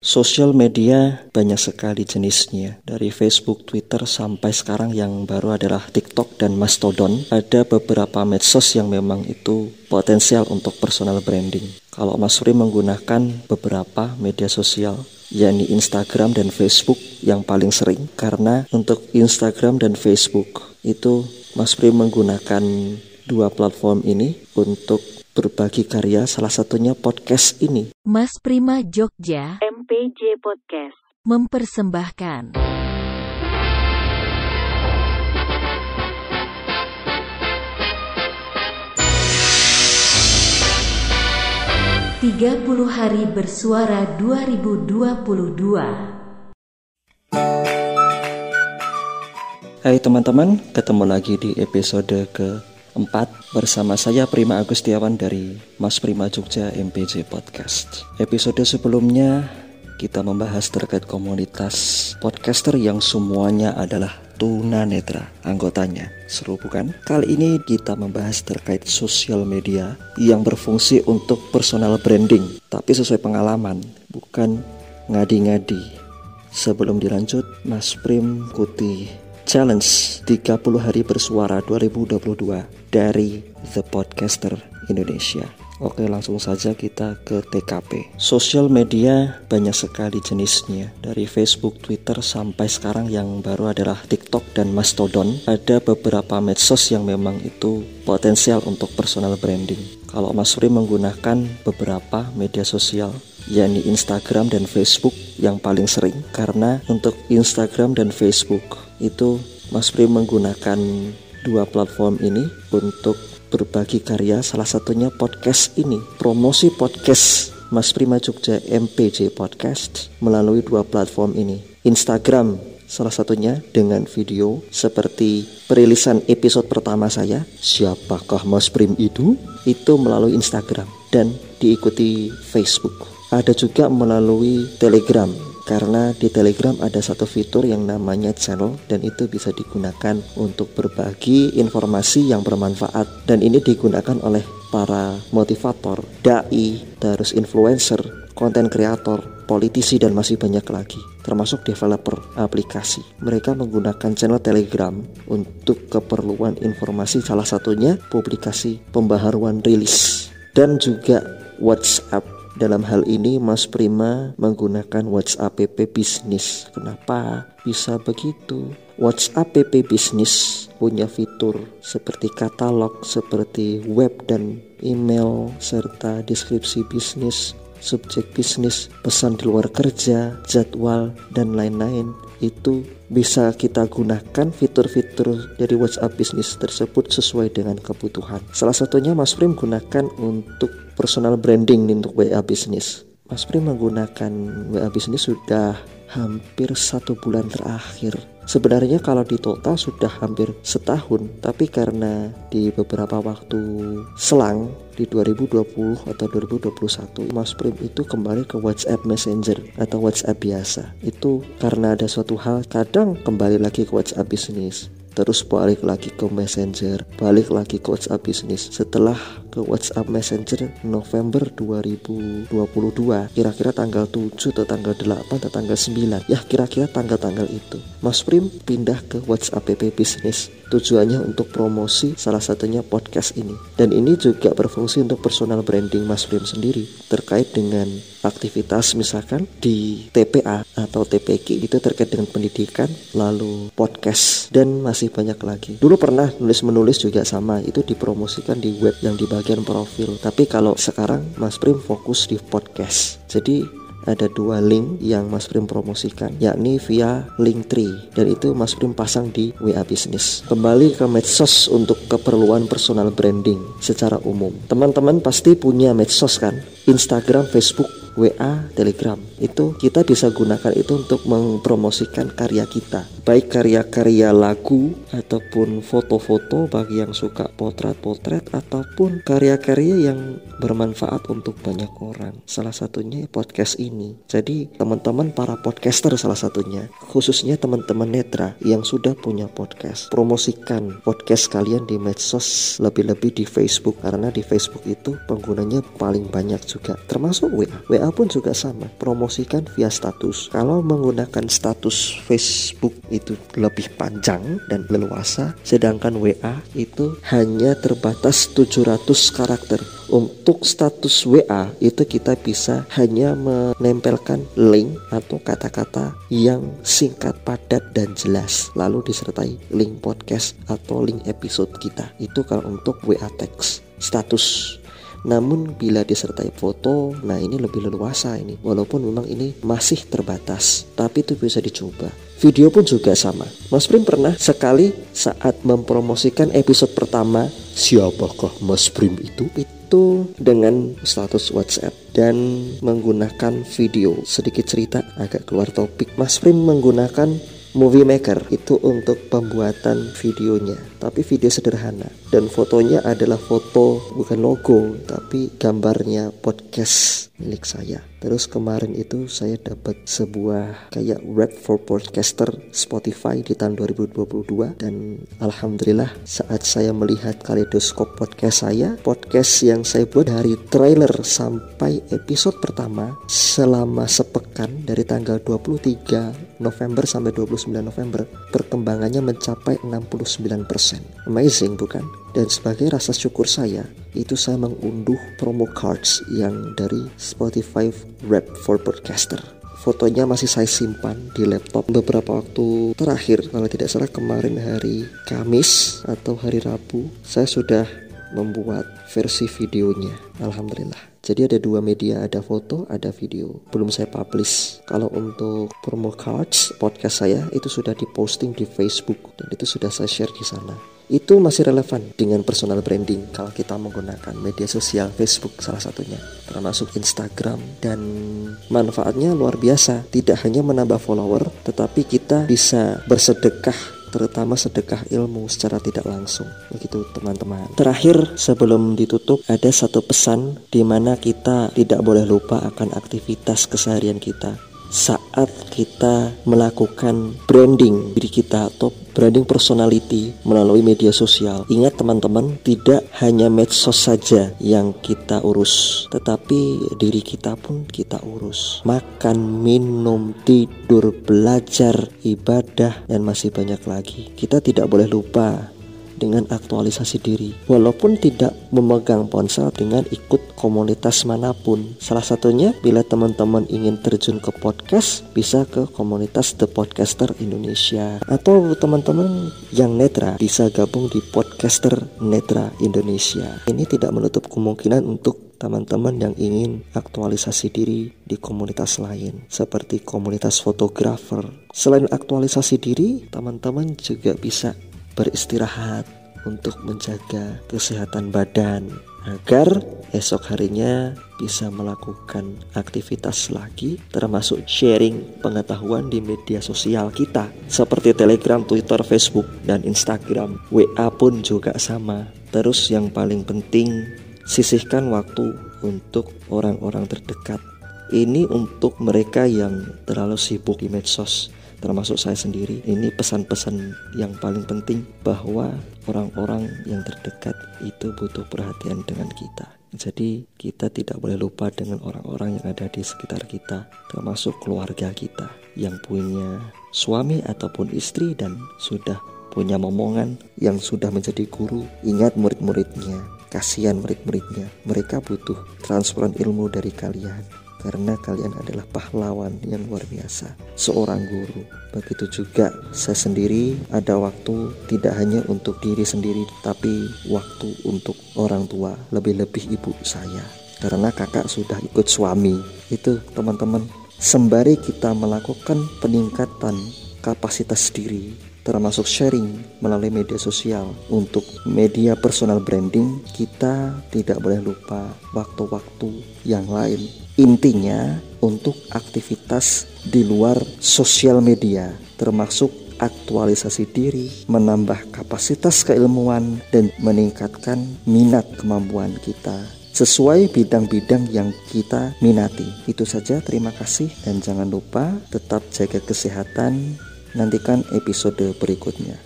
Sosial media banyak sekali jenisnya, dari Facebook, Twitter, sampai sekarang yang baru adalah TikTok dan Mastodon. Ada beberapa medsos yang memang itu potensial untuk personal branding. Kalau Mas Fri menggunakan beberapa media sosial, yakni Instagram dan Facebook yang paling sering, karena untuk Instagram dan Facebook itu Mas Fri menggunakan dua platform ini untuk berbagi karya salah satunya podcast ini. Mas Prima Jogja MPJ Podcast. mempersembahkan 30 hari bersuara 2022 Hai teman-teman, ketemu lagi di episode keempat bersama saya Prima Agustiawan dari Mas Prima Jogja MPJ Podcast. Episode sebelumnya kita membahas terkait komunitas podcaster yang semuanya adalah tunanetra anggotanya. Seru bukan? Kali ini kita membahas terkait sosial media yang berfungsi untuk personal branding, tapi sesuai pengalaman, bukan ngadi-ngadi. Sebelum dilanjut, Mas Prim kuti Challenge 30 hari bersuara 2022 dari The Podcaster Indonesia. Oke langsung saja kita ke TKP Sosial media banyak sekali jenisnya. Dari Facebook, Twitter sampai sekarang yang baru adalah TikTok dan Mastodon. Ada beberapa medsos yang memang itu potensial untuk personal branding. Kalau Mas Suri menggunakan beberapa media sosial yakni Instagram dan Facebook yang paling sering. Karena untuk Instagram dan Facebook itu Mas Pri menggunakan dua platform ini untuk berbagi karya. Salah satunya podcast ini promosi podcast Mas Prima Jogja MPJ Podcast melalui dua platform ini. Instagram salah satunya dengan video seperti perilisan episode pertama saya siapakah Mas Prim itu itu melalui Instagram dan diikuti Facebook ada juga melalui Telegram karena di Telegram ada satu fitur yang namanya channel dan itu bisa digunakan untuk berbagi informasi yang bermanfaat dan ini digunakan oleh para motivator, dai, terus influencer, konten kreator, politisi dan masih banyak lagi termasuk developer aplikasi. Mereka menggunakan channel Telegram untuk keperluan informasi salah satunya publikasi pembaharuan rilis dan juga WhatsApp dalam hal ini Mas Prima menggunakan WhatsApp PP Bisnis. Kenapa bisa begitu? WhatsApp PP Bisnis punya fitur seperti katalog, seperti web dan email serta deskripsi bisnis, subjek bisnis, pesan di luar kerja, jadwal dan lain-lain. Itu bisa kita gunakan fitur-fitur dari WhatsApp bisnis tersebut sesuai dengan kebutuhan. Salah satunya Mas Prim gunakan untuk personal branding untuk WA bisnis. Mas Prim menggunakan WA bisnis sudah hampir satu bulan terakhir. Sebenarnya kalau di total sudah hampir setahun, tapi karena di beberapa waktu selang di 2020 atau 2021 Mas Prim itu kembali ke WhatsApp Messenger atau WhatsApp biasa. Itu karena ada suatu hal kadang kembali lagi ke WhatsApp bisnis terus balik lagi ke Messenger, balik lagi ke WhatsApp bisnis. Setelah ke WhatsApp Messenger November 2022, kira-kira tanggal 7 atau tanggal 8 atau tanggal 9. Ya, kira-kira tanggal-tanggal itu. Mas Prim pindah ke WhatsApp PP bisnis. Tujuannya untuk promosi salah satunya podcast ini. Dan ini juga berfungsi untuk personal branding Mas Prim sendiri terkait dengan aktivitas misalkan di TPA atau TPK itu terkait dengan pendidikan lalu podcast dan masih banyak lagi dulu pernah nulis menulis juga sama itu dipromosikan di web yang di bagian profil. Tapi kalau sekarang Mas Prim fokus di podcast. Jadi ada dua link yang Mas Prim promosikan yakni via Linktree. Dan itu Mas Prim pasang di WA Business. Kembali ke medsos untuk keperluan personal branding secara umum. Teman-teman pasti punya medsos kan? Instagram, Facebook, WA, Telegram. Itu kita bisa gunakan itu untuk mempromosikan karya kita. Baik karya-karya lagu ataupun foto-foto bagi yang suka potret-potret ataupun karya-karya yang bermanfaat untuk banyak orang. Salah satunya podcast ini. Jadi teman-teman para podcaster salah satunya khususnya teman-teman netra yang sudah punya podcast. Promosikan podcast kalian di medsos lebih-lebih di Facebook. Karena di Facebook itu penggunanya paling banyak juga. Termasuk WA WA WA pun juga sama, promosikan via status. Kalau menggunakan status Facebook itu lebih panjang dan leluasa, sedangkan WA itu hanya terbatas 700 karakter. Untuk status WA itu kita bisa hanya menempelkan link atau kata-kata yang singkat, padat dan jelas, lalu disertai link podcast atau link episode kita. Itu kalau untuk WA teks status namun bila disertai foto, nah ini lebih leluasa ini. Walaupun memang ini masih terbatas, tapi itu bisa dicoba. Video pun juga sama. Mas Prim pernah sekali saat mempromosikan episode pertama, siapakah Mas Prim itu? Itu dengan status WhatsApp dan menggunakan video. Sedikit cerita agak keluar topik. Mas Prim menggunakan Movie Maker itu untuk pembuatan videonya, tapi video sederhana. Dan fotonya adalah foto bukan logo tapi gambarnya podcast milik saya. Terus kemarin itu saya dapat sebuah kayak rap for podcaster Spotify di tahun 2022 dan alhamdulillah saat saya melihat kaleidoskop podcast saya, podcast yang saya buat dari trailer sampai episode pertama selama sepekan dari tanggal 23 November sampai 29 November perkembangannya mencapai 69%. Amazing bukan? Dan sebagai rasa syukur saya, itu saya mengunduh promo cards yang dari Spotify Rap for Podcaster. Fotonya masih saya simpan di laptop beberapa waktu terakhir kalau tidak salah kemarin hari Kamis atau hari Rabu saya sudah membuat versi videonya Alhamdulillah jadi ada dua media, ada foto, ada video. Belum saya publish. Kalau untuk promo cards podcast saya itu sudah diposting di Facebook dan itu sudah saya share di sana. Itu masih relevan dengan personal branding kalau kita menggunakan media sosial Facebook salah satunya, termasuk Instagram dan manfaatnya luar biasa. Tidak hanya menambah follower, tetapi kita bisa bersedekah terutama sedekah ilmu secara tidak langsung. Begitu teman-teman. Terakhir sebelum ditutup ada satu pesan di mana kita tidak boleh lupa akan aktivitas keseharian kita saat kita melakukan branding diri kita atau branding personality melalui media sosial. Ingat teman-teman, tidak hanya medsos saja yang kita urus, tetapi diri kita pun kita urus. Makan, minum, tidur, belajar, ibadah, dan masih banyak lagi. Kita tidak boleh lupa dengan aktualisasi diri. Walaupun tidak memegang ponsel dengan ikut komunitas mana pun. Salah satunya bila teman-teman ingin terjun ke podcast bisa ke komunitas The Podcaster Indonesia atau teman-teman yang netra bisa gabung di Podcaster Netra Indonesia. Ini tidak menutup kemungkinan untuk teman-teman yang ingin aktualisasi diri di komunitas lain seperti komunitas fotografer. Selain aktualisasi diri, teman-teman juga bisa beristirahat untuk menjaga kesehatan badan agar esok harinya bisa melakukan aktivitas lagi termasuk sharing pengetahuan di media sosial kita seperti Telegram, Twitter, Facebook, dan Instagram. WA pun juga sama. Terus yang paling penting sisihkan waktu untuk orang-orang terdekat. Ini untuk mereka yang terlalu sibuk di medsos termasuk saya sendiri. Ini pesan-pesan yang paling penting bahwa orang-orang yang terdekat itu butuh perhatian dengan kita. Jadi kita tidak boleh lupa dengan orang-orang yang ada di sekitar kita, termasuk keluarga kita yang punya suami ataupun istri dan sudah punya momongan yang sudah menjadi guru. Ingat murid-muridnya, kasihan murid-muridnya. Mereka butuh transferan ilmu dari kalian karena kalian adalah pahlawan yang luar biasa, seorang guru. Begitu juga saya sendiri ada waktu tidak hanya untuk diri sendiri, tapi waktu untuk orang tua, lebih-lebih ibu saya. Karena kakak sudah ikut suami. Itu teman-teman, sembari kita melakukan peningkatan kapasitas diri, termasuk sharing melalui media sosial untuk media personal branding, kita tidak boleh lupa waktu-waktu yang lain Intinya untuk aktivitas di luar sosial media termasuk aktualisasi diri, menambah kapasitas keilmuan dan meningkatkan minat kemampuan kita sesuai bidang-bidang yang kita minati. Itu saja, terima kasih dan jangan lupa tetap jaga kesehatan. Nantikan episode berikutnya.